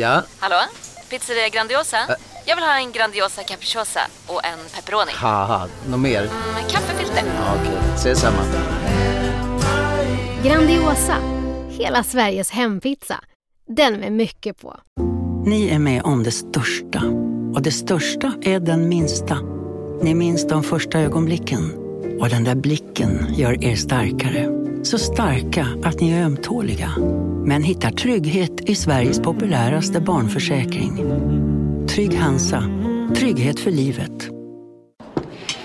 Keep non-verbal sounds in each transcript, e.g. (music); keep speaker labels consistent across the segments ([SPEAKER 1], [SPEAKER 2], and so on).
[SPEAKER 1] Ja?
[SPEAKER 2] Hallå? Pizzeria Grandiosa? Jag vill ha en Grandiosa capriciosa och en pepperoni.
[SPEAKER 1] Haha, något mer?
[SPEAKER 2] Med kaffefilter.
[SPEAKER 1] Ja, Okej, ses samma.
[SPEAKER 3] Grandiosa, hela Sveriges hempizza. Den med mycket på.
[SPEAKER 4] Ni är med om det största. Och det största är den minsta. Ni minns de första ögonblicken. Och den där blicken gör er starkare. Så starka att ni är ömtåliga. Men hittar trygghet i Sveriges populäraste barnförsäkring. Trygg Hansa. Trygghet för livet.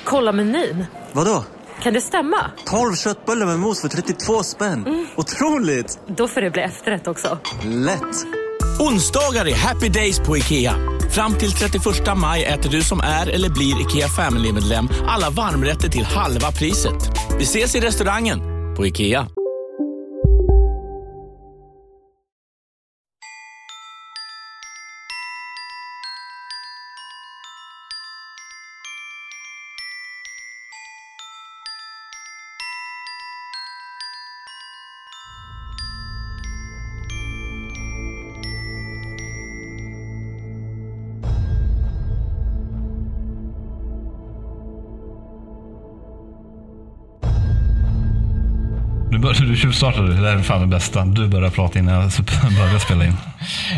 [SPEAKER 5] Kolla menyn.
[SPEAKER 6] Vadå?
[SPEAKER 5] Kan det stämma?
[SPEAKER 6] 12 köttbullar med mos för 32 spänn. Otroligt!
[SPEAKER 5] Då får det bli efterrätt också.
[SPEAKER 6] Lätt!
[SPEAKER 7] Onsdagar är happy days på IKEA. Fram till 31 maj äter du som är eller blir IKEA Family-medlem alla varmrätter till halva priset. Vi ses i restaurangen på IKEA.
[SPEAKER 8] Du, tjuvstartade, det här är fan det bästa. Du börjar prata innan jag (laughs) börjar spela in.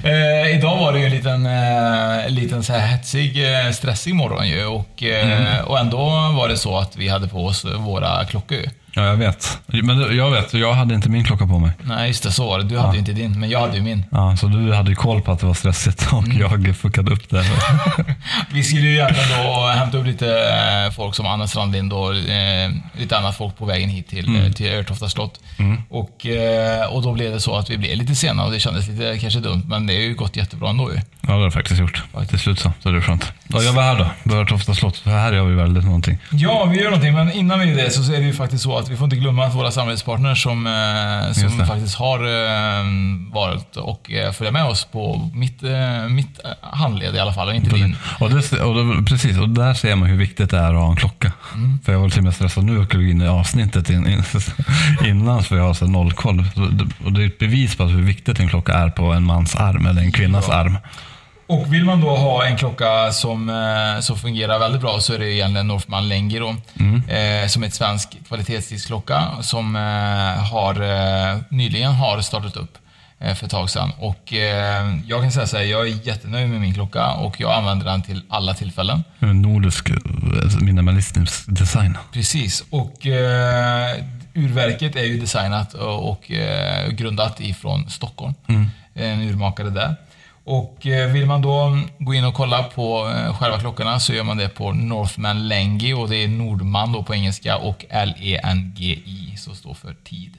[SPEAKER 9] Eh, idag var det ju en liten, eh, liten så här hetsig, eh, stressig morgon ju. Och, eh, och ändå var det så att vi hade på oss våra klockor.
[SPEAKER 8] Ja, jag vet. Men jag vet, jag hade inte min klocka på mig.
[SPEAKER 9] Nej, just det. Så var det. Du hade ju inte din, men jag hade ju min.
[SPEAKER 8] Ja, så du hade ju koll på att det var stressigt och jag fuckade upp det. (laughs)
[SPEAKER 9] Vi skulle ju egentligen då hämta upp lite eh, folk som Anna Strandlind och eh, lite annat folk på vägen hit till,
[SPEAKER 8] Mm.
[SPEAKER 9] till Örtofta slott. Och, eh, och då blev det så att vi blev lite sena och det kändes lite kanske dumt, men det har ju gått jättebra ändå ju.
[SPEAKER 8] Ja, det har jag faktiskt gjort. Till slut så. Så det är skönt. Ja, jag var här då. På Örtofta slott. För här gör vi väldigt någonting.
[SPEAKER 9] Ja, vi gör någonting, men innan vi gör det så är det ju faktiskt så att vi får inte glömma att våra samarbetspartners som, eh, som faktiskt har eh, varit och följer med oss på mitt, eh, mitt handled i alla fall, och inte din.
[SPEAKER 8] Och, det, och det, precis, och där ser man hur viktigt det är att ha en klocka. För jag var till och med stressad nu och klev in i avsnittet in, in, (laughs) innan för jag har så nollkoll. Och det är ett bevis på hur viktigt en klocka är på en mans arm eller en kvinnas arm.
[SPEAKER 9] Och vill man då ha en klocka som, eh, som fungerar väldigt bra så är det egentligen Northman Lengi då. Eh, som är ett svensk kvalitetsdiskklocka som eh, har, nyligen har startat upp eh, för ett tag sedan. Och jag kan säga så här, jag är jättenöjd med min klocka och jag använder den till alla tillfällen.
[SPEAKER 8] En nordisk minimalistisk design.
[SPEAKER 9] Precis, och urverket är ju designat och, och grundat ifrån Stockholm. En urmakare där. Och eh, vill man då gå in och kolla på eh, själva klockorna så gör man det på Northman Lengi och det är Nordman då på engelska och L-E-N-G-I som står för tid.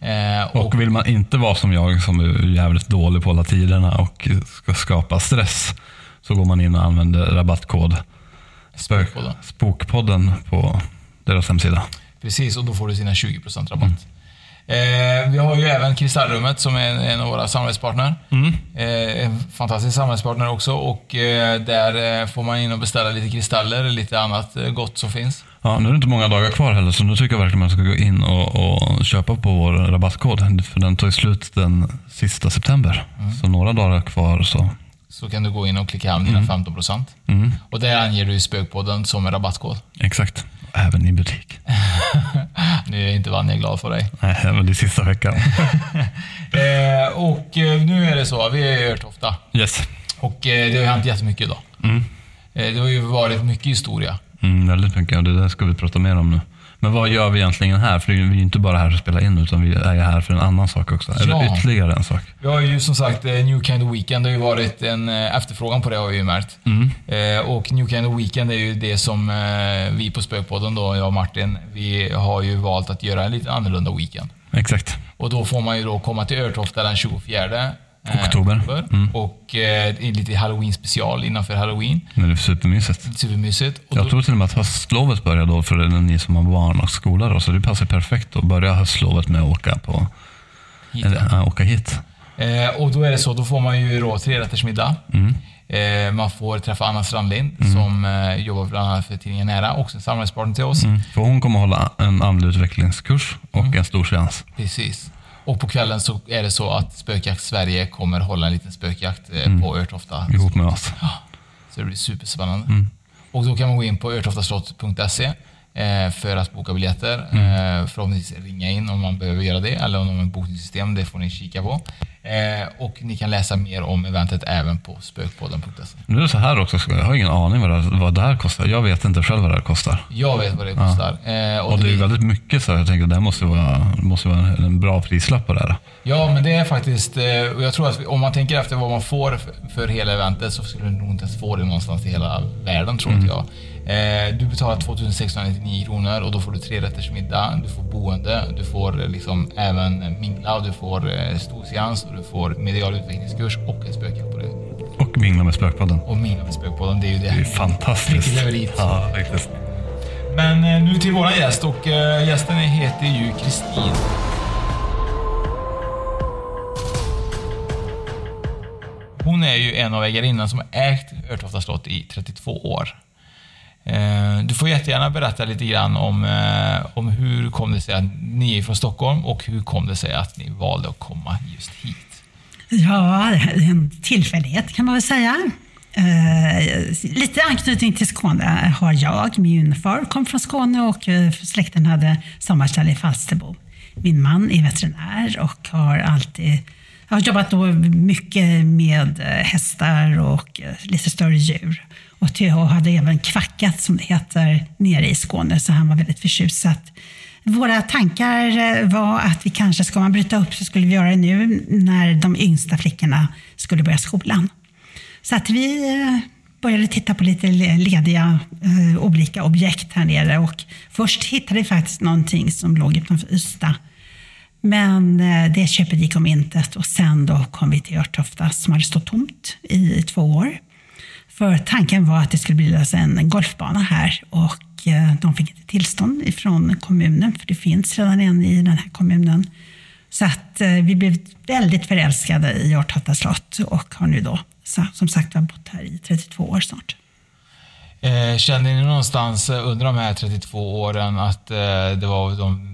[SPEAKER 9] Eh,
[SPEAKER 8] Och vill man inte vara som jag som är jävligt dålig på att hålla tiderna och ska skapa stress så går man in och använder rabattkod Spök,
[SPEAKER 9] Spokpodden.
[SPEAKER 8] På deras hemsida.
[SPEAKER 9] Precis, och då får du sina 20% rabatt. Eh, vi har ju även Kristallrummet som är en av våra samarbetspartner. Eh, en fantastisk samarbetspartner också och eh, där eh, får man in och beställa lite kristaller eller lite annat eh, gott som finns.
[SPEAKER 8] Ja, nu är det inte många dagar kvar heller, så nu tycker jag verkligen man ska gå in och, och köpa på vår rabattkod. För den tar slut den sista september. Så några dagar kvar så.
[SPEAKER 9] Så kan du gå in och klicka hem dina 15%. Och där anger du Spökpodden som en rabattkod.
[SPEAKER 8] Exakt. Även i butik. (laughs)
[SPEAKER 9] Nu är inte Vanja glad för dig.
[SPEAKER 8] Nej, men det är sista veckan. (laughs)
[SPEAKER 9] Eh, och eh, nu är det så, vi är i Örtofta.
[SPEAKER 8] Yes.
[SPEAKER 9] Och eh, det har ju hänt jättemycket idag. Eh, det har ju varit mycket historia.
[SPEAKER 8] Mm, väldigt mycket och det där ska vi prata mer om nu. Men vad gör vi egentligen här? För vi är ju inte bara här för att spela in utan vi är ju här för en annan sak också. Eller
[SPEAKER 9] Ja.
[SPEAKER 8] ytterligare en sak.
[SPEAKER 9] Vi har ju som sagt eh, New Kind of Weekend. Det har ju varit en eh, efterfrågan på det har vi ju märkt. Eh, och New Kind of Weekend är ju det som vi på Spökpodden då, jag och Martin, vi har ju valt att göra en lite annorlunda weekend.
[SPEAKER 8] Exakt.
[SPEAKER 9] Och då får man ju då komma till Örtofta den 24 eh,
[SPEAKER 8] Oktober. Mm.
[SPEAKER 9] Och eh, lite halloween special innanför halloween.
[SPEAKER 8] Men det är supermysigt.
[SPEAKER 9] Supermysigt. Och
[SPEAKER 8] Jag
[SPEAKER 9] då,
[SPEAKER 8] tror till och med att höstlovet börjar då för ni som har barn och skola då. Så det passar perfekt att börja höstlovet med att åka, på,
[SPEAKER 9] hit,
[SPEAKER 8] eller, ja, åka hit.
[SPEAKER 9] Eh, och då är det så, då får man ju då trerättersmiddag.
[SPEAKER 8] Mm.
[SPEAKER 9] Eh, man får träffa Anna Strandlind som eh, jobbar bland annat för tidningen Nära, också en samarbetspartner till oss.
[SPEAKER 8] Mm. För hon kommer hålla en andlig utvecklingskurs och en stor seans.
[SPEAKER 9] Precis. Och på kvällen så är det så att Spökjakt Sverige kommer hålla en liten spökjakt eh,
[SPEAKER 8] Mm.
[SPEAKER 9] på Örtofta.
[SPEAKER 8] Ihop med oss.
[SPEAKER 9] Så det blir superspännande.
[SPEAKER 8] Mm.
[SPEAKER 9] Och då kan man gå in på örtoftaslott.se för att boka biljetter.
[SPEAKER 8] Mm.
[SPEAKER 9] Eh, förhoppningsvis ringa in om man behöver göra det, eller om de har ett bokningssystem. Det får ni kika på. Eh, och ni kan läsa mer om eventet även på spökpodden.se.
[SPEAKER 8] Nu är det så här också, jag har ingen aning vad det, vad det här kostar. Jag vet inte själv vad det här kostar.
[SPEAKER 9] Jag vet vad det kostar. Eh,
[SPEAKER 8] Och det är väldigt mycket så jag tänker att det måste vara, måste vara en, bra prislapp på det här.
[SPEAKER 9] Ja, men det är faktiskt... eh, och Jag tror att om man tänker efter vad man får för- hela eventet så skulle du nog inte ens få det någonstans i hela världen, tror inte jag. Eh, Du betalar 2699 kronor och då får du tre rätters middag, du får boende, du får eh, liksom även mingla, du får eh, storseans och du får medial utvecklingskurs och ett spökjakt på det.
[SPEAKER 8] Och mingla med Spökpodden.
[SPEAKER 9] Och mingla med spökpodden, det är ju det.
[SPEAKER 8] Det är fantastiskt.
[SPEAKER 9] Vilket.
[SPEAKER 8] Ja, riktigt.
[SPEAKER 9] Men eh, nu till våran gäst och eh, gästen heter ju Kristin. Hon är ju en av ägarinnan som har ägt Örtofta slott i 32 år. Eh, du får jättegärna berätta lite grann om, eh, om hur kom det sig att ni är från Stockholm och hur kom det sig att ni valde att komma just hit?
[SPEAKER 10] Ja, det är en tillfällighet kan man väl säga. Eh, lite anknytning till Skåne har jag. Min far kom från Skåne och släkten hade sommarställe i Falsterbo. Min man är veterinär och har alltid har jobbat då mycket med eh, hästar och eh, lite större djur. Och TH hade även kvackat, som det heter, nere i Skåne, så han var väldigt förtjust. Så att våra tankar eh, var att vi kanske, ska man bryta upp så skulle vi göra det nu när de yngsta flickorna skulle börja skolan. Så att vi började titta på lite lediga eh, olika objekt här nere och först hittade vi faktiskt någonting som låg utanför Ystad. Men eh, det köpet gick om intet och sen då kom vi till Örtofta som hade stått tomt i två år. För tanken var att det skulle bildas en golfbana här och eh, de fick inte tillstånd ifrån kommunen för det finns redan en i den här kommunen. Så att eh, vi blev väldigt förälskade i Örtofta slott och har nu då som sagt bott här i 32 år snart.
[SPEAKER 9] Känner Kände ni någonstans under de här 32 åren att det var de,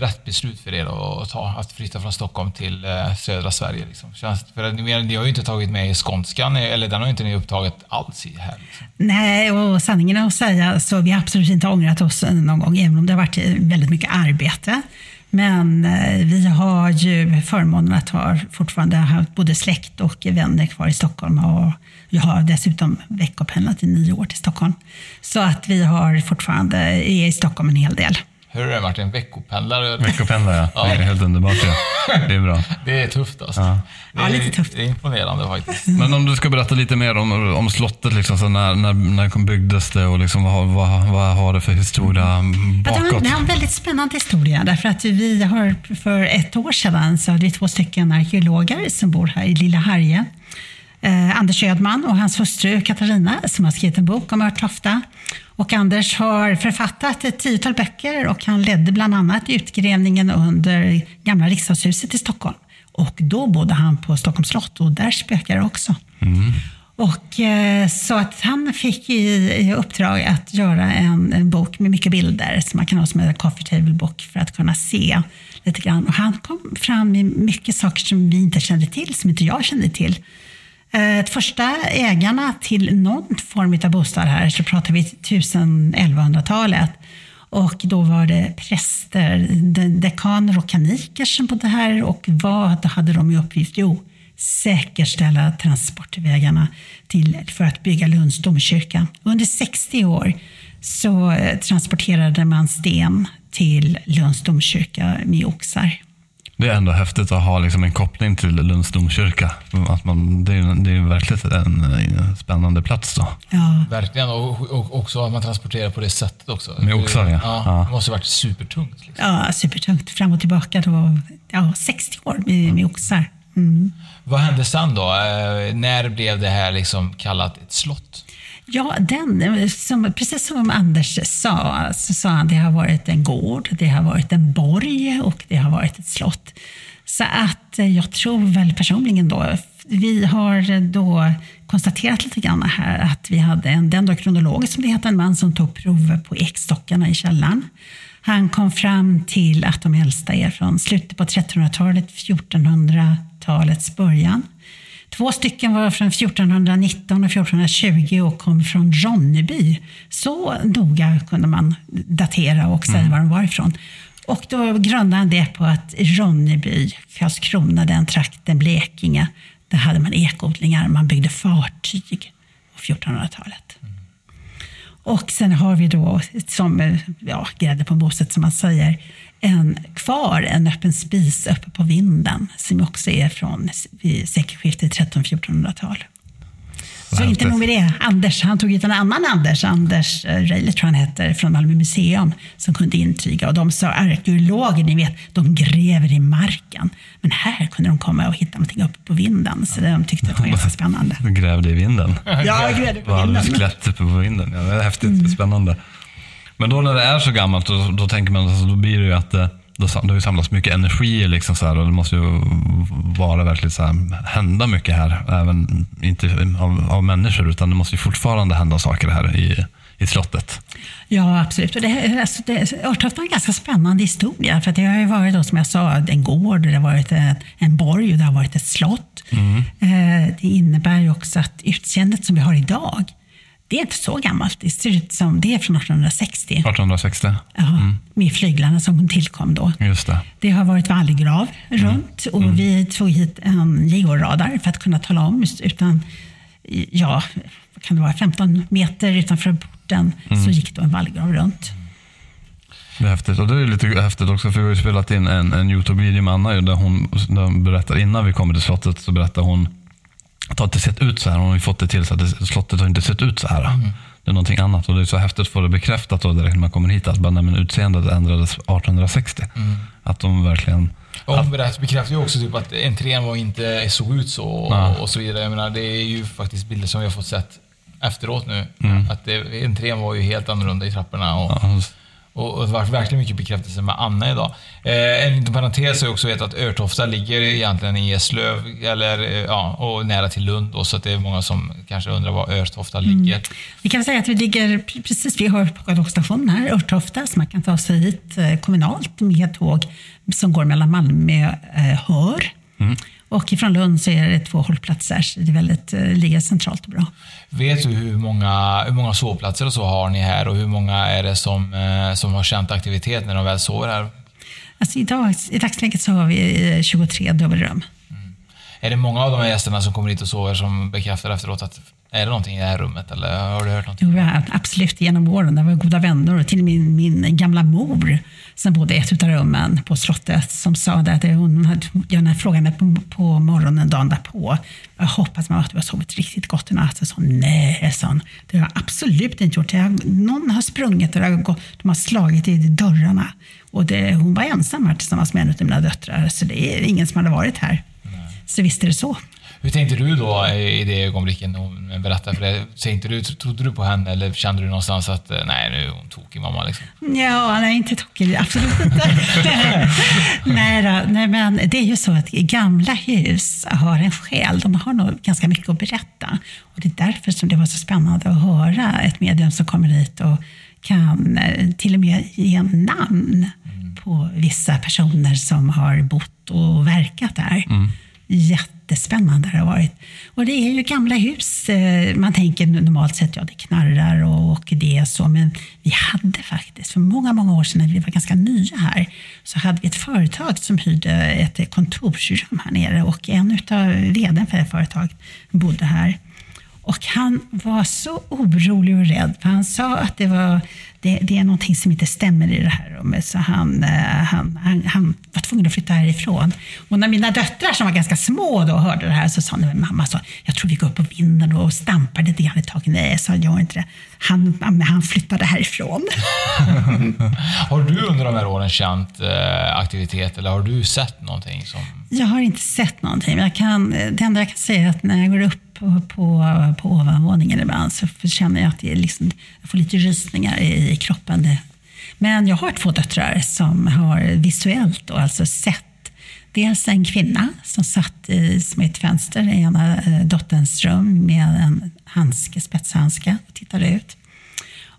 [SPEAKER 9] rätt beslut för er att ta? Att flytta från Stockholm till eh, södra Sverige? Liksom? Känns, för ni, ni har ju inte tagit med i skånskan, eh, eller den har ju inte ni upptagit alls i här. Liksom.
[SPEAKER 10] Nej, och sanningen att säga så vi har absolut inte ångrat oss eh, någon gång, även om det har varit eh, väldigt mycket arbete. Men eh, vi har ju förmånen att ha fortfarande haft både släkt och vänner kvar i Stockholm. Och jag har dessutom veckopendlat i nio år till Stockholm. Så att vi har fortfarande, är i Stockholm en hel del.
[SPEAKER 9] Hur är det Martin? Veckopendlare?
[SPEAKER 8] Veckopendlar ja. Det är helt underbart ja. Det är bra.
[SPEAKER 9] Det är tufft alltså.
[SPEAKER 8] Ja.
[SPEAKER 9] Det är,
[SPEAKER 10] Ja, lite tufft.
[SPEAKER 9] Det är imponerande faktiskt.
[SPEAKER 8] Men om du ska berätta lite mer om, om slottet, liksom, så när, när, när kom byggdes det och liksom, vad, vad, vad har det för historia
[SPEAKER 10] Ja, det, har,
[SPEAKER 8] bakåt?
[SPEAKER 10] det har en väldigt spännande historia därför att vi har för ett år sedan så hade vi två stycken arkeologer som bor här i Lilla Harje. Eh, Anders Ödman och hans hustru Katarina som har skrivit en bok om Örtofta. Och Anders har författat ett tiotal böcker och han ledde bland annat utgrävningen under gamla riksdagshuset i Stockholm. Och då bodde han på Stockholms slott och där spökar det också. Och, eh, så att han fick i, i uppdrag att göra en, en bok med mycket bilder som man kan ha som en coffee table bok för att kunna se lite grann. Och han kom fram med mycket saker som vi inte kände till, som inte jag kände till. Eh, första ägarna till någon form av bostad här, så pratar vi 1000-1100-talet. Och då var det präster, de- dekaner och kaniker som bodde här. Och vad hade de i uppgift? Jo, säkerställa transportvägarna till, för att bygga Lunds domkyrka. Under 60 år så eh, transporterade man sten till Lunds domkyrka med oxar.
[SPEAKER 8] Det är ändå häftigt att ha liksom en koppling till Lunds domkyrka. Att man, det, är, det är verkligen en, en spännande plats då.
[SPEAKER 10] Ja.
[SPEAKER 9] Verkligen, och, och också att man transporterar på det sättet också.
[SPEAKER 8] Med oxar, ja.
[SPEAKER 9] ja.
[SPEAKER 8] Ja.
[SPEAKER 9] Det måste ha varit supertungt. Liksom.
[SPEAKER 10] Ja, supertungt. Fram och tillbaka då, ja, 60 år med, med oxar. Mm.
[SPEAKER 9] Vad hände sen då? Eh, när blev det här liksom kallat ett slott?
[SPEAKER 10] Ja, den, som, precis som Anders sa, så sa han det har varit en gård, det har varit en borg och det har varit ett slott. Så att eh, jag tror väl personligen då, vi har då konstaterat lite grann här att vi hade en dendrokronolog som det heter, en man som tog prover på ekstockarna i källaren. Han kom fram till att de äldsta är från slutet på 1300-talet, 1400-talets början. Två stycken var från 1419 och 1420 och kom från Ronneby. Så noga kunde man datera och säga
[SPEAKER 8] Mm.
[SPEAKER 10] var de var ifrån. Och då grundade han det på att i Ronneby, Karlskrona, den trakten, Blekinge, där hade man ekodlingar, man byggde fartyg på 1400-talet. Och sen har vi då, som ja, grädde på moset som man säger, en kvar en öppen spis uppe på vinden som också är från sekelskiftet 13-1400-tal. Så inte nog med det. Anders, han tog hit en annan Anders, Anders eh, Reiler tror han heter, från Malmö museum, som kunde intyga. Och de sa, arkeologer, ni vet, de gräver i marken. Men här kunde de komma och hitta någonting uppe på vinden. Så de tyckte det var ganska spännande.
[SPEAKER 8] Du grävde i vinden.
[SPEAKER 10] Ja, grävde på vinden.
[SPEAKER 8] skelett uppe på vinden. Ja, det är häftigt, spännande. Men då när det är så gammalt, då, då tänker man, alltså, då blir det ju att det, har ju samlats mycket energi liksom så här, och det måste ju vara verkligen så här, hända mycket här. Även inte av, av människor, utan det måste ju fortfarande hända saker här i, i slottet.
[SPEAKER 10] Ja, absolut. Och det, alltså det, Örtofta är en ganska spännande historia. För det har ju varit, då, som jag sa, en gård, det har varit en, en borg och det har varit ett slott. Eh, det innebär ju också att utseendet som vi har idag, det är inte så gammalt. Det ser ut som det är från 1860.
[SPEAKER 8] 1860.
[SPEAKER 10] Ja, Med flyglarna som tillkom då.
[SPEAKER 8] Just det.
[SPEAKER 10] Det har varit vallgrav runt och vi tog hit en georadar för att kunna tala om, utan, ja, vad kan det vara, 15 meter utanför porten så gick då en vallgrav runt.
[SPEAKER 8] Det är häftigt. Och det är lite häftigt också, för vi har ju spelat in en, en Youtube-video med Anna där hon, där hon berättar, innan vi kommer till slottet, så berättar hon det har inte sett ut så här. Hon har ju fått det till så att det, slottet har inte sett ut så här. Det är någonting annat och det är så häftigt att få det bekräftat då direkt när man kommer hit, att bara, nej, men utseendet ändrades 1860. Att de verkligen...
[SPEAKER 9] Och hon bekräftar ju också typ att entrén var inte såg ut så och, och så vidare. Jag menar, det är ju faktiskt bilder som vi har fått sett efteråt nu.
[SPEAKER 8] Mm.
[SPEAKER 9] Att det, entrén var ju helt annorlunda i trapporna. Och,
[SPEAKER 8] Ja,
[SPEAKER 9] och, och det var verkligen mycket bekräftelse med Anna idag. Eh, en liten parentes är också vet att Örtofta ligger egentligen i Eslöv, eller, eh, ja, och nära till Lund. Då, så att det är många som kanske undrar var Örtofta ligger.
[SPEAKER 10] Vi kan säga att vi ligger pre- precis, vi har på tågstationen här, Örtofta, så man kan ta sig hit eh, kommunalt med tåg som går mellan Malmö och eh, Hör. Och ifrån Lund så är det två hållplatser, så det är väldigt, eh, ligger centralt och bra.
[SPEAKER 9] Vet du hur många, hur många sovplatser och så har ni här och hur många är det som, eh, som har känt aktivitet när de väl sover här?
[SPEAKER 10] Alltså idag, I dagsläget så har vi eh, 23 dubbelrum.
[SPEAKER 9] Är det många av de här gästerna som kommer hit och sover som bekräftar efteråt att är det någonting i det här rummet eller har du hört någonting?
[SPEAKER 10] Jo, absolut, genom åren. Det var goda vänner och till min, min gamla mor som bodde i ett av rummen på slottet som sa att hon hade, jag frågade henne på, på morgonen dagen därpå. Jag hoppas man att du har sovit riktigt gott i natt. Jag sa nej, sa hon. Det har jag absolut inte gjort. Jag, någon har sprungit och har gått, de har slagit i dörrarna. Och det, hon var ensam här tillsammans med en av mina döttrar. Så det är ingen som hade varit här. Så visst är det så.
[SPEAKER 9] Hur tänkte du då i det ögonblicket när hon berättade för? Tänkte du, trodde du på henne eller kände du någonstans att eh, nej, nu är hon tokig mamma liksom?
[SPEAKER 10] Ja, nej, inte tokig. Absolut inte. (laughs) nej, då, nej, men det är ju så att gamla hus har en själ. De har nog ganska mycket att berätta. Och det är därför som det var så spännande att höra ett medium som kommer hit och kan eh, till och med ge namn på vissa personer som har bott och verkat där. Jättespännande det har varit. Och det är ju gamla hus. Eh, man tänker normalt sett, ja det knarrar och, och det är så. Men vi hade faktiskt, för många, många år sedan när vi var ganska nya här, så hade vi ett företag som hyrde ett kontorsrum här nere. Och en utav vdn för det företaget bodde här. Och han var så orolig och rädd, för han sa att det, var, det, det är någonting som inte stämmer i det här rummet. Så han, eh, han, han, han var tvungen att flytta härifrån. Och när mina döttrar som var ganska små då hörde det här så sa de, mamma sa, jag tror vi går upp på vinden och stampar lite grann i taket. Nej, jag sa, gör inte det. Han, han flyttade härifrån. (laughs)
[SPEAKER 9] Har du under de här åren känt eh, aktivitet eller har du sett någonting som...
[SPEAKER 10] Jag har inte sett någonting. Jag kan, det enda jag kan säga är att när jag går upp på, på, på ovanvåningen ibland så känner jag att det är liksom, jag får lite rysningar i, i kroppen. Men jag har två döttrar som har visuellt då, alltså sett Dels en kvinna som satt i, som ett fönster i ena eh, dotterns rum med en handske, spetshandske och tittade ut.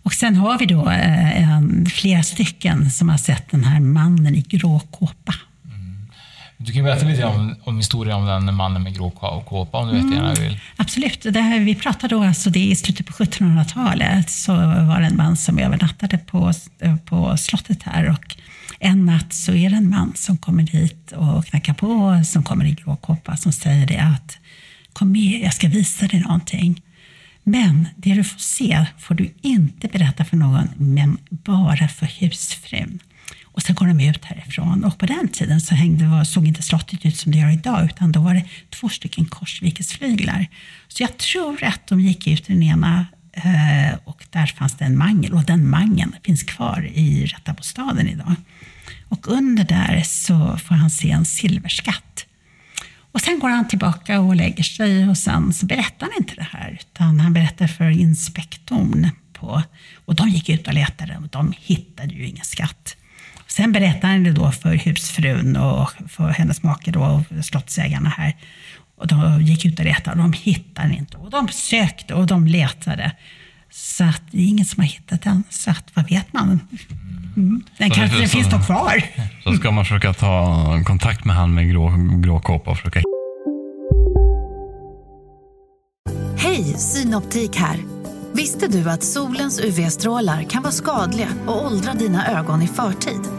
[SPEAKER 10] Och sen har vi då eh, en, flera stycken som har sett den här mannen i grå kåpa.
[SPEAKER 9] Du kan berätta lite om, om historien om den mannen med grå kåpa om du vet gärna vill.
[SPEAKER 10] Absolut. Det här, vi pratar då alltså det är i slutet på 1700-talet så var det en man som övernattade på, på slottet här och en natt så är det en man som kommer dit och knackar på, som kommer i grå kåpa, som säger det att kom med, jag ska visa dig någonting. Men det du får se får du inte berätta för någon, men bara för husfrun. Och sen går de ut härifrån. Och på den tiden så hängde, såg inte slottet ut som det gör idag, utan då var det två stycken korsvikesflyglar. Så jag tror att de gick ut i den ena eh, och där fanns det en mangel. Och den mangeln finns kvar i Rätta bostaden idag. Och under där så får han se en silverskatt. Och sen går han tillbaka och lägger sig och sen så berättar han inte det här, utan han berättar för inspektorn. På, och de gick ut och letade och de hittade ju ingen skatt. Sen berättade han det då för husfrun och för hennes make då, och slottsägarna här. Och de gick ut och letade och de hittade inte. Och de sökte och de letade. Så att det är ingen som har hittat den. Så att vad vet man? Mm. Den kanske det, finns nog kvar. (laughs)
[SPEAKER 8] Så ska man försöka ta kontakt med han med grå, grå kåpa och försöka
[SPEAKER 11] Hej, Synoptik här. Visste du att solens UV-strålar kan vara skadliga och åldra dina ögon i förtid?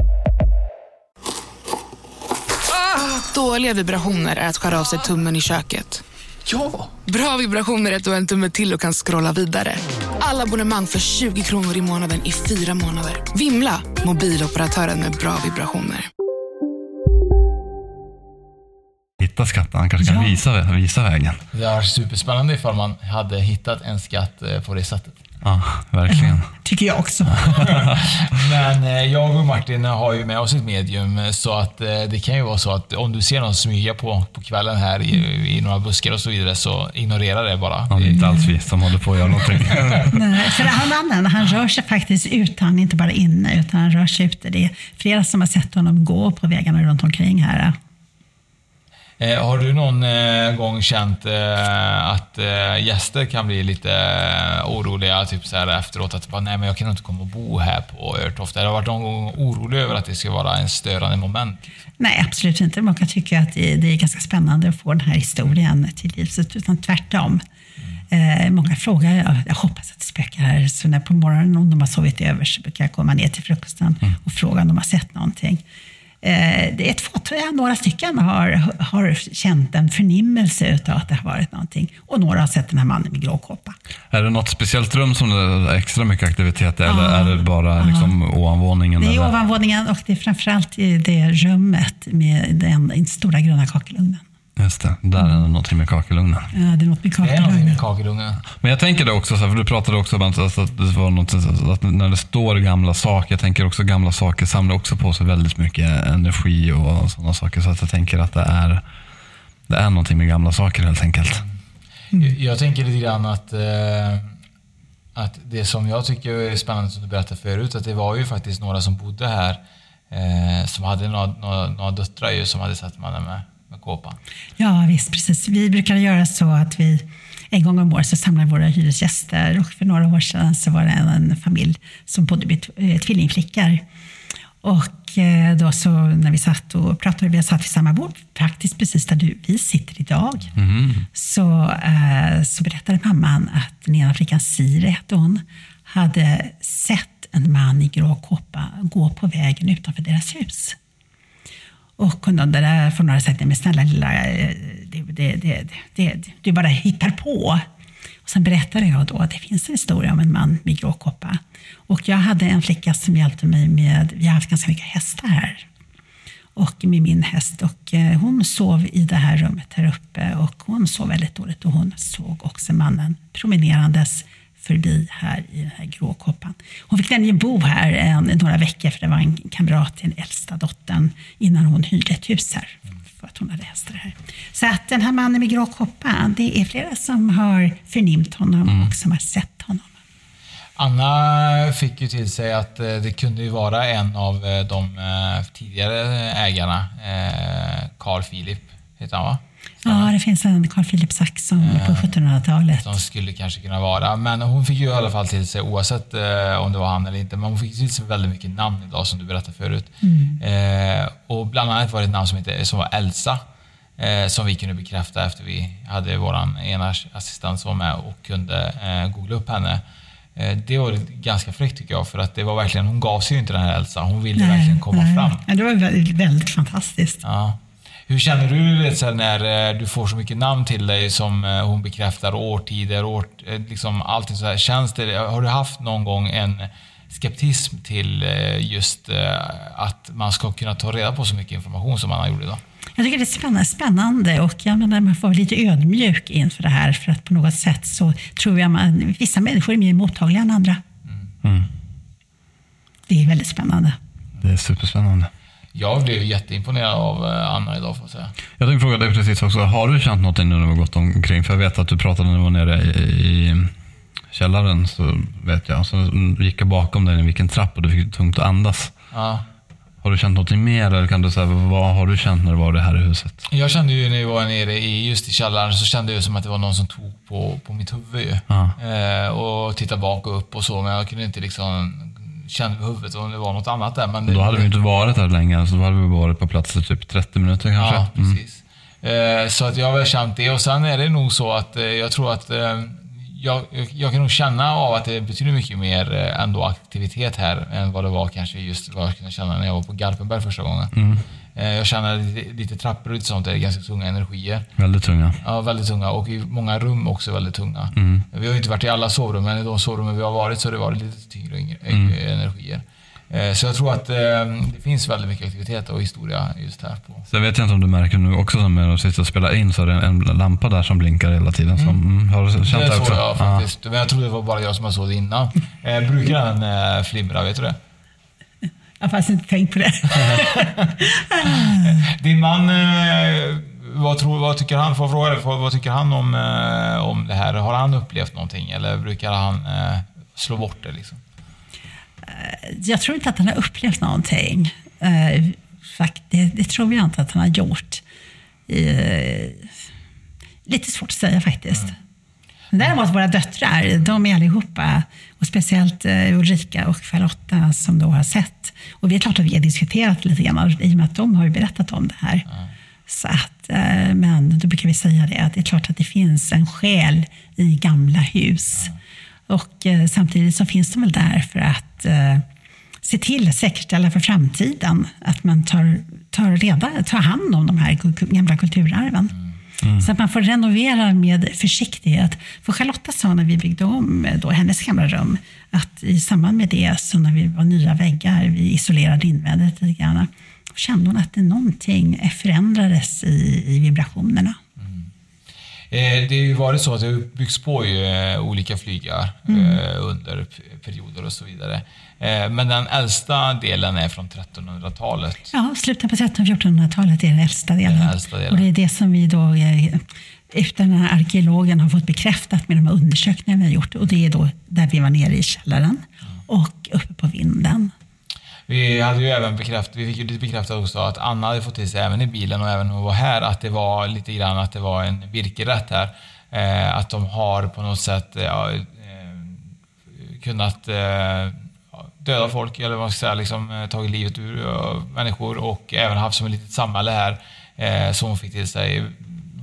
[SPEAKER 12] Dåliga vibrationer är att skära av sig tummen i köket.
[SPEAKER 9] Ja!
[SPEAKER 12] Bra vibrationer är att du har en tumme till och kan scrolla vidare. Alla abonnemang för 20 kronor i månaden i fyra månader. Vimla! Mobiloperatören med bra vibrationer.
[SPEAKER 8] hitta skatten. Han kanske kan
[SPEAKER 9] Ja.
[SPEAKER 8] visa, visa vägen.
[SPEAKER 9] Det varit superspännande ifall man hade hittat en skatt eh, på det sättet.
[SPEAKER 8] Ja, verkligen. (laughs)
[SPEAKER 10] Tycker jag också. (laughs)
[SPEAKER 9] Men eh, jag och Martin har ju med oss ett medium eh, så att eh, det kan ju vara så att om du ser någon smyga på, på kvällen här i, i några buskar och så vidare så ignorera det bara.
[SPEAKER 8] Ja, det är inte alls vi som håller på att göra någonting. (laughs)
[SPEAKER 10] Nej, för han mannen, han rör sig faktiskt ut, han är inte bara inne, utan han rör sig ute. Det är flera som har sett honom gå på vägarna runt omkring här.
[SPEAKER 9] Eh, har du någon eh, gång känt eh, att eh, gäster kan bli lite eh, oroliga typ så här efteråt? Att bara, nej men jag kan inte komma och bo här på Örtofta. Har du varit någon gång orolig över att det ska vara en störande moment?
[SPEAKER 10] Nej, absolut inte. Många tycker att det, är ganska spännande att få den här historien till livs, utan tvärtom. Eh, många frågar, jag, jag hoppas att det spökar här, så när på morgonen om de har sovit över så brukar jag komma ner till frukosten och fråga om de har sett någonting. Eh, det är ett fåtal, några stycken har, har känt en förnimmelse utav att det har varit någonting. Och några har sett den här mannen med grå kåpa.
[SPEAKER 8] Är det något speciellt rum som det är extra mycket aktivitet i, eller
[SPEAKER 10] Ja.
[SPEAKER 8] är det bara liksom ovanvåningen?
[SPEAKER 10] Det är
[SPEAKER 8] eller?
[SPEAKER 10] ovanvåningen och det är framförallt i det rummet med den stora gröna kakelugnen.
[SPEAKER 8] Just det, där är det någonting med kakelugnen.
[SPEAKER 10] Ja, det är något med kakelugnen.
[SPEAKER 9] med kakelugnen.
[SPEAKER 8] Men jag tänker det också, för du pratade också om att, att det var något, att när det står gamla saker, jag tänker också gamla saker samlar också på sig väldigt mycket energi och sådana saker. Så att jag tänker att det är, det är någonting med gamla saker helt enkelt.
[SPEAKER 9] Jag, jag tänker lite grann att, eh, att det som jag tycker är spännande som du berättade förut, att det var ju faktiskt några som bodde här eh, som hade några, några, några döttrar ju, som hade sett mannen med, med kåpan.
[SPEAKER 10] Ja, visst, precis. Vi brukar göra så att vi en gång om året så samlar våra hyresgäster och för några år sedan så var det en, familj som bodde med eh, tvillingflickor. Och eh, då så när vi satt och pratade, vi satt vid samma bord, faktiskt precis där du, vi sitter idag, så, eh, så berättade mamman att den ena flickan, Siri hette hon, hade sett en man i grå kåpa gå på vägen utanför deras hus. Och hon undrade där för några sagt, men snälla lilla, eh, det, det, det, det, du bara hittar på. Och sen berättade jag då att det finns en historia om en man med gråkoppa. Och jag hade en flicka som hjälpte mig med, vi har haft ganska mycket hästar här. Och med min häst. Och eh, hon sov i det här rummet här uppe och hon sov väldigt dåligt och hon såg också mannen promenerandes förbi här i den här gråkoppan. Hon fick nämligen bo här en, några veckor för det var en kamrat till den äldsta dottern innan hon hyrde ett hus här. För att hon hade hästar här. Så att den här mannen med grå koppa, det är flera som har förnimt honom och som har sett honom.
[SPEAKER 9] Anna fick ju till sig att eh, det kunde ju vara en av eh, de eh, tidigare ägarna, Carl Philip heter han va?
[SPEAKER 10] Ja, det finns en Carl Philip Saxon på 1700-talet.
[SPEAKER 9] Som skulle kanske kunna vara. Men hon fick ju i alla fall till sig, oavsett eh, om det var han eller inte, men hon fick till sig väldigt mycket namn idag som du berättade förut.
[SPEAKER 10] Mm.
[SPEAKER 9] Eh, och bland annat var det ett namn som, inte, som var Elsa. Eh, som vi kunde bekräfta efter vi hade vår ena assistent som var med och kunde eh, googla upp henne. Eh, det var ganska fräckt tycker jag, för att det var verkligen, hon gav sig ju inte den här Elsa. Hon ville verkligen komma
[SPEAKER 10] nej.
[SPEAKER 9] fram.
[SPEAKER 10] Ja, det var väldigt, väldigt fantastiskt.
[SPEAKER 9] Ja. Hur känner du vet, så här, när eh, du får så mycket namn till dig som eh, hon bekräftar, årtider, år, eh, liksom allting så här. Känns det, har du haft någon gång en skeptism till just att man ska kunna ta reda på så mycket information som man har gjort idag?
[SPEAKER 10] Jag tycker det är spännande, spännande och jag menar, man får vara lite ödmjuk inför det här för att på något sätt så tror jag att vissa människor är mer mottagliga än andra.
[SPEAKER 8] Mm.
[SPEAKER 10] Det är väldigt spännande.
[SPEAKER 8] Det är superspännande.
[SPEAKER 9] Jag blev jätteimponerad av eh, Anna idag får jag säga.
[SPEAKER 8] Jag tänkte fråga dig precis också, har du känt någonting nu när du har gått omkring? För jag vet att du pratade när du var nere i, i källaren, så vet jag. Så gick jag bakom dig i vilken trapp och du fick tungt att andas.
[SPEAKER 9] Ja.
[SPEAKER 8] Har du känt någonting mer eller kan du säga, vad har du känt när du var här i huset?
[SPEAKER 9] Jag kände ju när jag var nere i, just i källaren så kände jag som att det var någon som tog på, på mitt huvud.
[SPEAKER 8] Ja.
[SPEAKER 9] Eh, och tittade bak och upp och så, men jag kunde inte liksom känna på huvudet om det var något annat där. Men det,
[SPEAKER 8] Då hade vi inte varit här länge, alltså då hade vi varit på plats i typ 30 minuter kanske.
[SPEAKER 9] Ja,
[SPEAKER 8] Mm.
[SPEAKER 9] precis. Eh, så att jag har väl känt det och sen är det nog så att eh, jag tror att eh, jag, jag kan nog känna av att det betyder mycket mer eh, ändå aktivitet här än vad det var kanske just vad jag kunde känna när jag var på Garpenberg första gången.
[SPEAKER 8] Mm.
[SPEAKER 9] Eh, jag känner lite, lite trappor och lite sånt, det är ganska tunga energier.
[SPEAKER 8] Väldigt tunga.
[SPEAKER 9] Ja, väldigt tunga och i många rum också väldigt tunga.
[SPEAKER 8] Mm.
[SPEAKER 9] Vi har ju inte varit i alla sovrum, men i de sovrummen vi har varit så har det varit lite tyngre yngre-
[SPEAKER 8] Mm.
[SPEAKER 9] energier. Eh, Så jag tror att eh, det finns väldigt mycket aktivitet och historia just här. På.
[SPEAKER 8] Sen vet jag inte om du märker nu också när du sitter och spelar in så är det en, en lampa där som blinkar hela tiden. Som, mm. Har du känt
[SPEAKER 9] det
[SPEAKER 8] det också?
[SPEAKER 9] jag faktiskt, men jag trodde det var bara jag som såg det innan. Eh, brukar den eh, flimra, vet du det? (laughs)
[SPEAKER 10] Jag har faktiskt inte tänkt på det. (laughs)
[SPEAKER 9] Din man, eh, vad, tror, vad tycker han, får fråga dig, vad, vad tycker han om, eh, om det här? Har han upplevt någonting eller brukar han eh, slå bort det? Liksom?
[SPEAKER 10] Jag tror inte att han har upplevt någonting. Eh, fakt- det, det tror jag inte att han har gjort. Eh, lite svårt att säga faktiskt. Men Däremot våra döttrar, de är allihopa, och speciellt eh, Ulrika och Charlotta som då har sett. Och det är klart att vi har diskuterat lite grann i och med att de har berättat om det här. Så att, eh, men då brukar vi säga det, att det är klart att det finns en själ i gamla hus. Och eh, samtidigt så finns de väl där för att eh, se till säkerställa för framtiden att man tar, tar, reda, tar hand om de här gamla kulturarven. Så att man får renovera med försiktighet. För Charlotta sa när vi byggde om eh, då, hennes gamla rum, att i samband med det, så när vi var nya väggar, vi isolerade invändigt lite grann, kände hon att det någonting förändrades i, i vibrationerna.
[SPEAKER 9] Eh, det har ju varit så att det har byggts på ju, eh, olika flygar
[SPEAKER 10] Mm.
[SPEAKER 9] eh, under perioder och så vidare. Men den äldsta delen är från 1300-talet.
[SPEAKER 10] Ja, slutet på 1300-1400-talet är den äldsta delen.
[SPEAKER 9] Den äldsta delen.
[SPEAKER 10] Och det är det som vi då, efter den här arkeologen har fått bekräftat med de här undersökningarna vi har gjort. Och det är då där vi var nere i källaren och uppe på vinden.
[SPEAKER 9] Vi hade ju även bekräftat, vi fick ju lite bekräftat också att Anna hade fått till sig även i bilen och även när hon var här att det var lite grann att det var en virkerätt här. Eh, att de har på något sätt eh, ja, eh, kunnat eh, döda folk eller vad man ska säga, liksom, eh, tagit livet ur eh, människor och även haft som ett litet samhälle här eh, som hon fick till sig.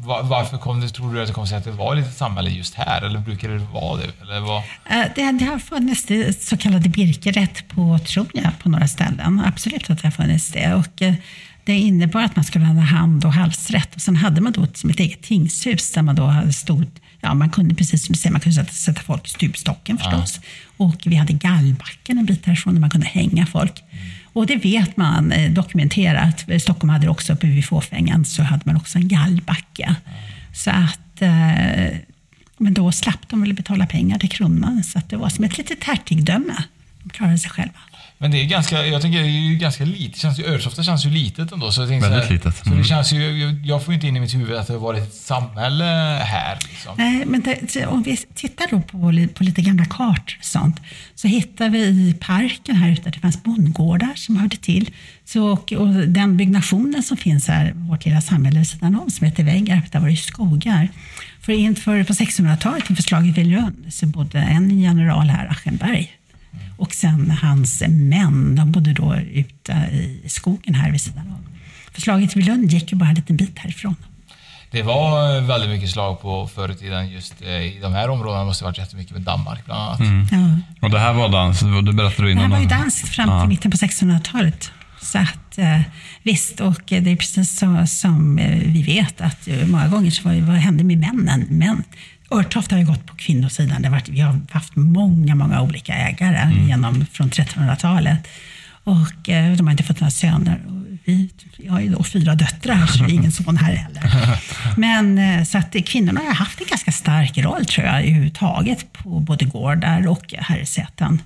[SPEAKER 9] Va- Varför kom det, tror du att det kom sig att det var ett litet samhälle just här? Eller brukar det vara det? Eller vad?
[SPEAKER 10] Eh, Det, det har funnits det så kallade birkerätt på, tror jag, på några ställen. Absolut att det har funnits det. Och eh, det innebar att man skulle ha hand och halsrätt. Och sen hade man då ett, som ett eget tingshus där man då hade stort Ja, man kunde precis som du säger, man kunde sätta, sätta folk i stupstocken förstås. Och vi hade gallbacken en bit härifrån där man kunde hänga folk. Och det vet man eh, dokumenterat. Eh, Stockholm hade det också uppe vid Fåfängan så hade man också en gallbacke. Så att eh, Men då slapp de väl betala pengar till kronan, så att det var som ett litet hertigdöme. De klarade sig själva.
[SPEAKER 9] Men det är ganska, jag tänker det är ju ganska litet. Känns ju, Örsofta känns ju litet ändå. Så jag
[SPEAKER 8] Väldigt
[SPEAKER 9] så här,
[SPEAKER 8] litet.
[SPEAKER 9] Så det
[SPEAKER 8] Mm.
[SPEAKER 9] känns ju, jag- jag får ju inte in i mitt huvud att det har varit ett samhälle här. Liksom.
[SPEAKER 10] Nej, men det, om vi tittar då på, på lite gamla kartor och sånt, så hittar vi i parken här ute, det fanns bondgårdar som hörde till. Så, och, och den byggnationen som finns här, vårt lilla samhälle vid sidan om, som heter Väggar, där var det ju skogar. För inför på 1600-talet, inför slaget vid Lund, så bodde en general här, Aschenberg. Och sen hans män, de bodde då ute i skogen här vid sidan om. För slaget vid Lund gick ju bara en liten bit härifrån.
[SPEAKER 9] Det var väldigt mycket slag på förr i tiden just eh, i de här områdena. Det måste ha varit jättemycket med Danmark bland annat.
[SPEAKER 8] Mm.
[SPEAKER 10] Ja.
[SPEAKER 8] Och det här var dans, det berättade du
[SPEAKER 10] Det
[SPEAKER 8] innan.
[SPEAKER 10] här var ju danskt fram till
[SPEAKER 8] Ja.
[SPEAKER 10] mitten på 1600-talet. Så att, eh, visst, och eh, det är precis så som eh, vi vet att eh, många gånger så var, vad hände med männen? Men Örtoft har ju gått på kvinnosidan. Det har varit, vi har haft många, många olika ägare genom, från 1300-talet. Och eh, de har inte fått några söner. Vi jag har ju då fyra döttrar, så det är ingen (laughs) son här heller. Men eh, så att kvinnorna har haft en ganska stark roll tror jag överhuvudtaget på både gårdar och herresäten.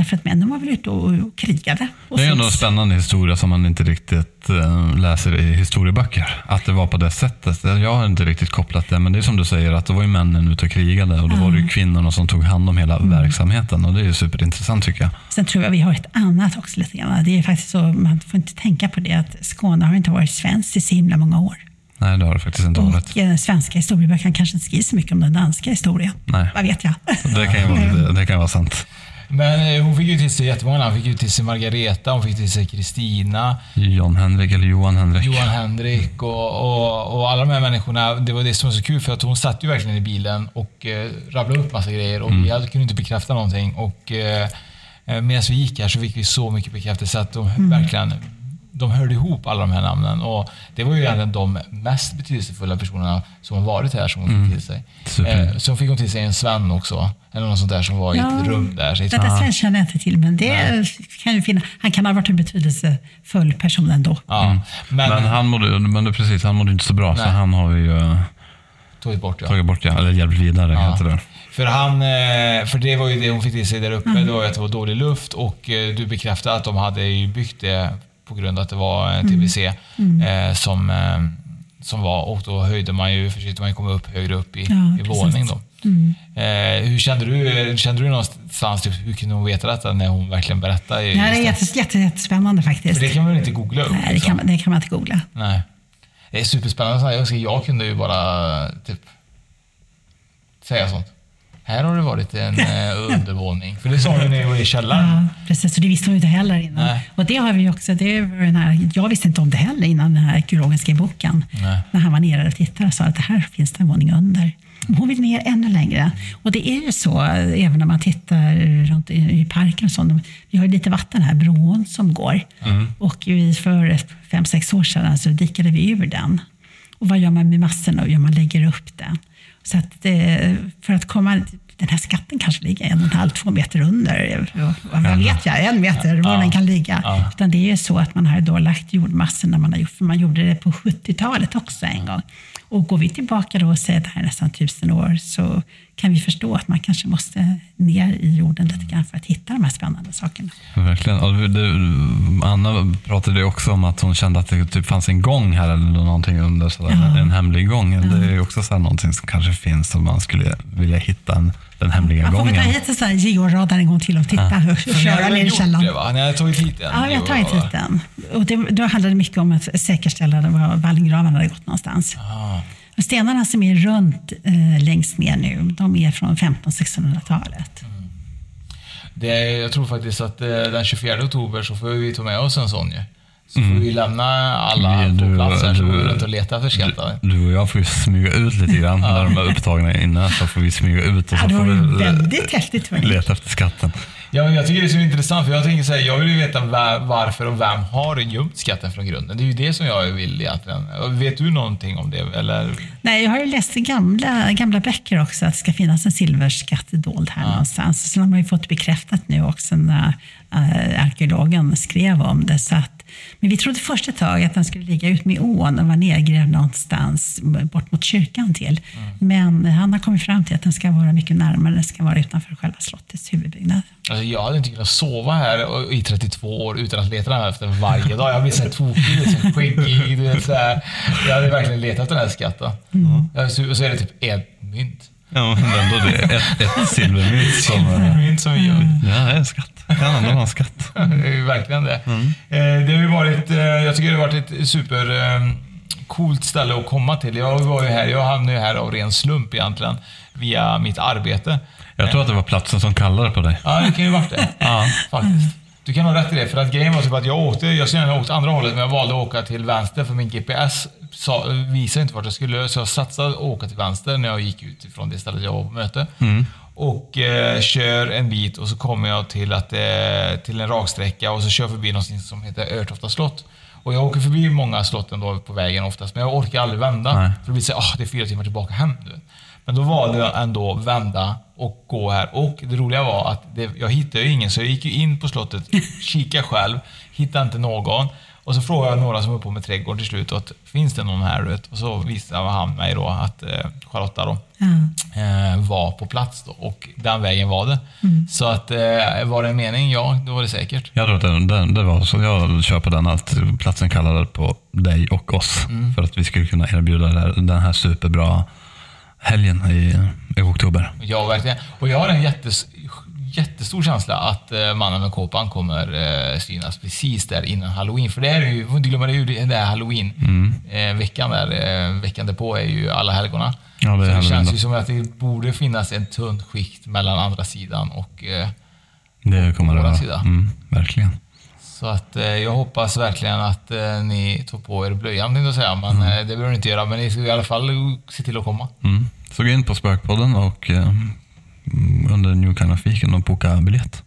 [SPEAKER 10] Därför att männen var väl ute och och krigade. Och
[SPEAKER 8] Det är ändå en spännande historia som man inte riktigt eh, läser i historieböcker. Att det var på det sättet. Jag har inte riktigt kopplat det, men det är som du säger att då var ju männen ute och krigade och då var det ju kvinnorna som tog hand om hela verksamheten och det är ju superintressant tycker jag.
[SPEAKER 10] Sen tror jag vi har ett annat också lite grann. Det är faktiskt så, man får inte tänka på det, att Skåne har inte varit svenskt i så himla många år.
[SPEAKER 8] Nej, det har det faktiskt inte varit.
[SPEAKER 10] Och eh, svenska historieböcker kanske inte skriver så mycket om den danska historien.
[SPEAKER 8] Nej.
[SPEAKER 10] Vad vet jag?
[SPEAKER 8] Det kan ju vara, (laughs) det, det kan vara sant.
[SPEAKER 9] Men eh, hon fick ju till sig jättemånga namn. Hon fick ju till sig Margareta, hon fick till sig Kristina,
[SPEAKER 8] John Henrik eller Johan Henrik.
[SPEAKER 9] Johan Henrik och, och, och alla de här människorna. Det var det som var så kul för att hon satt ju verkligen i bilen och eh, rabblade upp massa grejer och
[SPEAKER 8] Mm.
[SPEAKER 9] vi hade, kunde inte bekräfta någonting. Och eh, eh, medan vi gick här så fick vi så mycket bekräftelse att de
[SPEAKER 10] Mm.
[SPEAKER 9] verkligen de hörde ihop alla de här namnen och det var ju egentligen de mest betydelsefulla personerna som har varit här som hon
[SPEAKER 8] Mm.
[SPEAKER 9] fick till sig.
[SPEAKER 8] Super.
[SPEAKER 9] Eh, så fick hon till sig en Sven också, eller något sånt där som var i ett rum där. Så
[SPEAKER 10] Detta Sven känner jag inte till, men det kan ju finna. Han kan ha varit en betydelsefull person ändå.
[SPEAKER 9] Ja,
[SPEAKER 8] Men, han mådde, men det precis, han mådde inte så bra så
[SPEAKER 9] Nej.
[SPEAKER 8] han har vi ju eh,
[SPEAKER 9] tagit bort ja.
[SPEAKER 8] tagit bort ja, eller hjälpt vidare
[SPEAKER 9] Ja.
[SPEAKER 8] heter det.
[SPEAKER 9] För, han, eh, för det var ju det hon fick till sig där uppe,
[SPEAKER 10] Mm.
[SPEAKER 9] det var att det var dålig luft och eh, du bekräftade att de hade byggt det på grund av att det var
[SPEAKER 10] Mm.
[SPEAKER 9] TBC
[SPEAKER 10] Mm.
[SPEAKER 9] eh, som, eh, som var och då höjde man ju, försökte man komma upp högre upp i,
[SPEAKER 10] Ja,
[SPEAKER 9] i våning då.
[SPEAKER 10] Mm.
[SPEAKER 9] Eh, hur kände du, kände du någonstans, typ, hur kunde hon veta detta när hon verkligen berättade?
[SPEAKER 10] Det här är jättes, jätte, jättespännande faktiskt.
[SPEAKER 9] För det kan man inte googla upp?
[SPEAKER 10] Nej, det
[SPEAKER 9] liksom?
[SPEAKER 10] kan, man- det kan man inte googla.
[SPEAKER 9] Nej. Det är superspännande. Jag, jag kunde ju bara typ säga sånt. Här har det varit en eh, undervåning. För det sa när jag var i källaren.
[SPEAKER 10] Ja, precis, och det visste hon ju inte heller innan.
[SPEAKER 9] Nej.
[SPEAKER 10] Och det har vi ju också, det var den här, jag visste inte om det heller innan den här arkeologen skrev boken.
[SPEAKER 9] Nej.
[SPEAKER 10] När han var nere och tittade och sa att det här finns det en våning under. Men Hon vill ner ännu längre. Och det är ju så, även när man tittar runt i, parken och sånt. Vi har ju lite vatten här, bron som går. Och vi för fem, sex år sedan så dikade vi ur den. Och vad gör man med massorna? Och man lägger upp den. Så att det, för att komma... Den här skatten kanske ligger en och en halv, två meter under. Vad vet jag? En meter, var
[SPEAKER 9] Ja.
[SPEAKER 10] den kan ligga.
[SPEAKER 9] Ja.
[SPEAKER 10] Utan det är ju så att man har då lagt jordmassor när man har gjort, för man gjorde det på 70-talet också en gång. Och går vi tillbaka då och säger att det här är nästan tusen år så kan vi förstå att man kanske måste ner i jorden lite grann för att hitta de här spännande sakerna.
[SPEAKER 8] Verkligen. Och det, Anna pratade också om att hon kände att det typ fanns en gång här eller någonting under, sådär,
[SPEAKER 10] Ja.
[SPEAKER 8] en hemlig gång. Det är också så här någonting som kanske finns som man skulle vilja hitta en, den hemliga
[SPEAKER 10] Man får väl ta
[SPEAKER 8] gången.
[SPEAKER 10] hit en sån här georadar en gång till och titta och
[SPEAKER 9] För ni
[SPEAKER 10] köra ner i källaren.
[SPEAKER 9] det va? Ni hade tagit hit en?
[SPEAKER 10] Ja, jag har tagit hit den. Och det, då handlade det mycket om att säkerställa var vallgravarna hade gått någonstans.
[SPEAKER 9] Ah.
[SPEAKER 10] Men stenarna som är runt eh, längst ner nu, de är från 1500-1600-talet.
[SPEAKER 9] Mm. Det jag tror faktiskt att eh, den 24 oktober så får vi ta med oss en sån ju. Så
[SPEAKER 8] Mm.
[SPEAKER 9] får vi lämna alla
[SPEAKER 8] Vi-
[SPEAKER 9] på
[SPEAKER 8] du-
[SPEAKER 9] plats här så
[SPEAKER 8] du-
[SPEAKER 9] går vi runt och letar efter skatten.
[SPEAKER 8] Du och jag får ju smyga ut lite grann (laughs) när de är upptagna inne. Så får vi smyga ut och så
[SPEAKER 10] Ja,
[SPEAKER 8] får vi
[SPEAKER 10] väldigt häftigt.
[SPEAKER 8] leta efter skatten.
[SPEAKER 9] Ja, men jag tycker det är så intressant för jag tänker så här, jag vill ju veta va- varför och vem har gömt skatten från grunden. Det är ju det som jag vill egentligen. Vet du någonting om det? Eller?
[SPEAKER 10] Nej, jag har ju läst i gamla, gamla böcker också att det ska finnas en silverskatt dold här någonstans. Sen har man ju fått bekräftat nu också när äh, arkeologen skrev om det. Så att Men vi trodde först ett tag att den skulle ligga ut med ån och vara nedgrävd någonstans bort mot kyrkan till. Men han har kommit fram till att den ska vara mycket närmare, den ska vara utanför själva slottets huvudbyggnad.
[SPEAKER 9] Alltså, jag hade inte kunnat sova här i 32 år utan att leta den efter varje dag. Jag blir så här tokig, liksom skäggig. Så. Jag hade verkligen letat efter den här skatten. Mm. Så, så är det typ ett mynt.
[SPEAKER 8] Ja, men ändå det är ett, ett silvermynt som...
[SPEAKER 9] Silvermynt som vi gör.
[SPEAKER 8] Ja, det är en skatt. Det kan ändå en skatt.
[SPEAKER 9] Det är ju verkligen det. Eh, Det har ju varit, eh, jag tycker det har varit ett super eh, coolt ställe att komma till. Jag var ju här, jag hamnade ju här av ren slump egentligen, via mitt arbete.
[SPEAKER 8] Jag tror att det var platsen som kallade på dig.
[SPEAKER 9] Ja, det kan ju varit det.
[SPEAKER 8] Ja.
[SPEAKER 9] Faktiskt. Du kan ha rätt i det, för att grejen var typ att jag åkte, jag skulle åkt andra hållet, men jag valde att åka till vänster för min GPS sa, visade inte vart jag skulle, så jag satsade att åka till vänster när jag gick ut ifrån det stället jag var på möte.
[SPEAKER 8] Mm.
[SPEAKER 9] Och eh, kör en bit och så kommer jag till, att, eh, till en raksträcka och så kör jag förbi något som heter Örtofta slott. Och jag åker förbi många slott ändå på vägen oftast, men jag orkar aldrig vända.
[SPEAKER 8] Nej.
[SPEAKER 9] För det blir så ah, det är fyra timmar tillbaka hem. Men då valde jag ändå vända och gå här. Och det roliga var att det, jag hittade ju ingen, så jag gick ju in på slottet, (laughs) kikade själv, hittade inte någon. Och så frågade jag några som var på med trädgården till slut, att, finns det någon här? Vet? Och så visade han mig då att eh, Charlotta då, eh, var på plats då, och den vägen var det.
[SPEAKER 10] Mm.
[SPEAKER 9] Så att, eh, var det en mening? Ja, det var det säkert.
[SPEAKER 8] Jag tror att den, den, det var så jag kör på den, att platsen kallade på dig och oss.
[SPEAKER 9] Mm.
[SPEAKER 8] För att vi skulle kunna erbjuda den här superbra helgen i, i oktober.
[SPEAKER 9] Ja, verkligen. Och jag har en jättes, jättestor känsla att eh, mannen med kåpan kommer eh, synas precis där innan halloween. För det är ju, får inte glömma det, ju det är halloween.
[SPEAKER 8] Mm.
[SPEAKER 9] Eh, veckan där, eh, veckan därpå är ju alla helgona.
[SPEAKER 8] Ja, det
[SPEAKER 9] Så det känns ju som att det borde finnas en tunn skikt mellan andra sidan och
[SPEAKER 8] Det kommer det
[SPEAKER 9] våran
[SPEAKER 8] vara.
[SPEAKER 9] sida.
[SPEAKER 8] Mm, verkligen.
[SPEAKER 9] så att eh, jag hoppas verkligen att eh, ni tog på er blöjan, tänkte jag säga. Men eh, det behöver ni inte göra. Men ni ska i alla fall se till att komma.
[SPEAKER 8] Mm. Så gå in på Spökpodden och eh, mm, under New Kind of Weekend och boka biljett.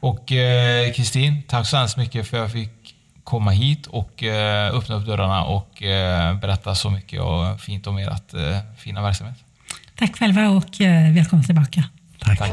[SPEAKER 9] Och eh, Kristin, tack så hemskt mycket för att jag fick komma hit och eh, öppna upp dörrarna och eh, berätta så mycket och fint om ert eh, fina verksamhet.
[SPEAKER 10] Tack själva och eh, välkomna tillbaka.
[SPEAKER 8] Tack.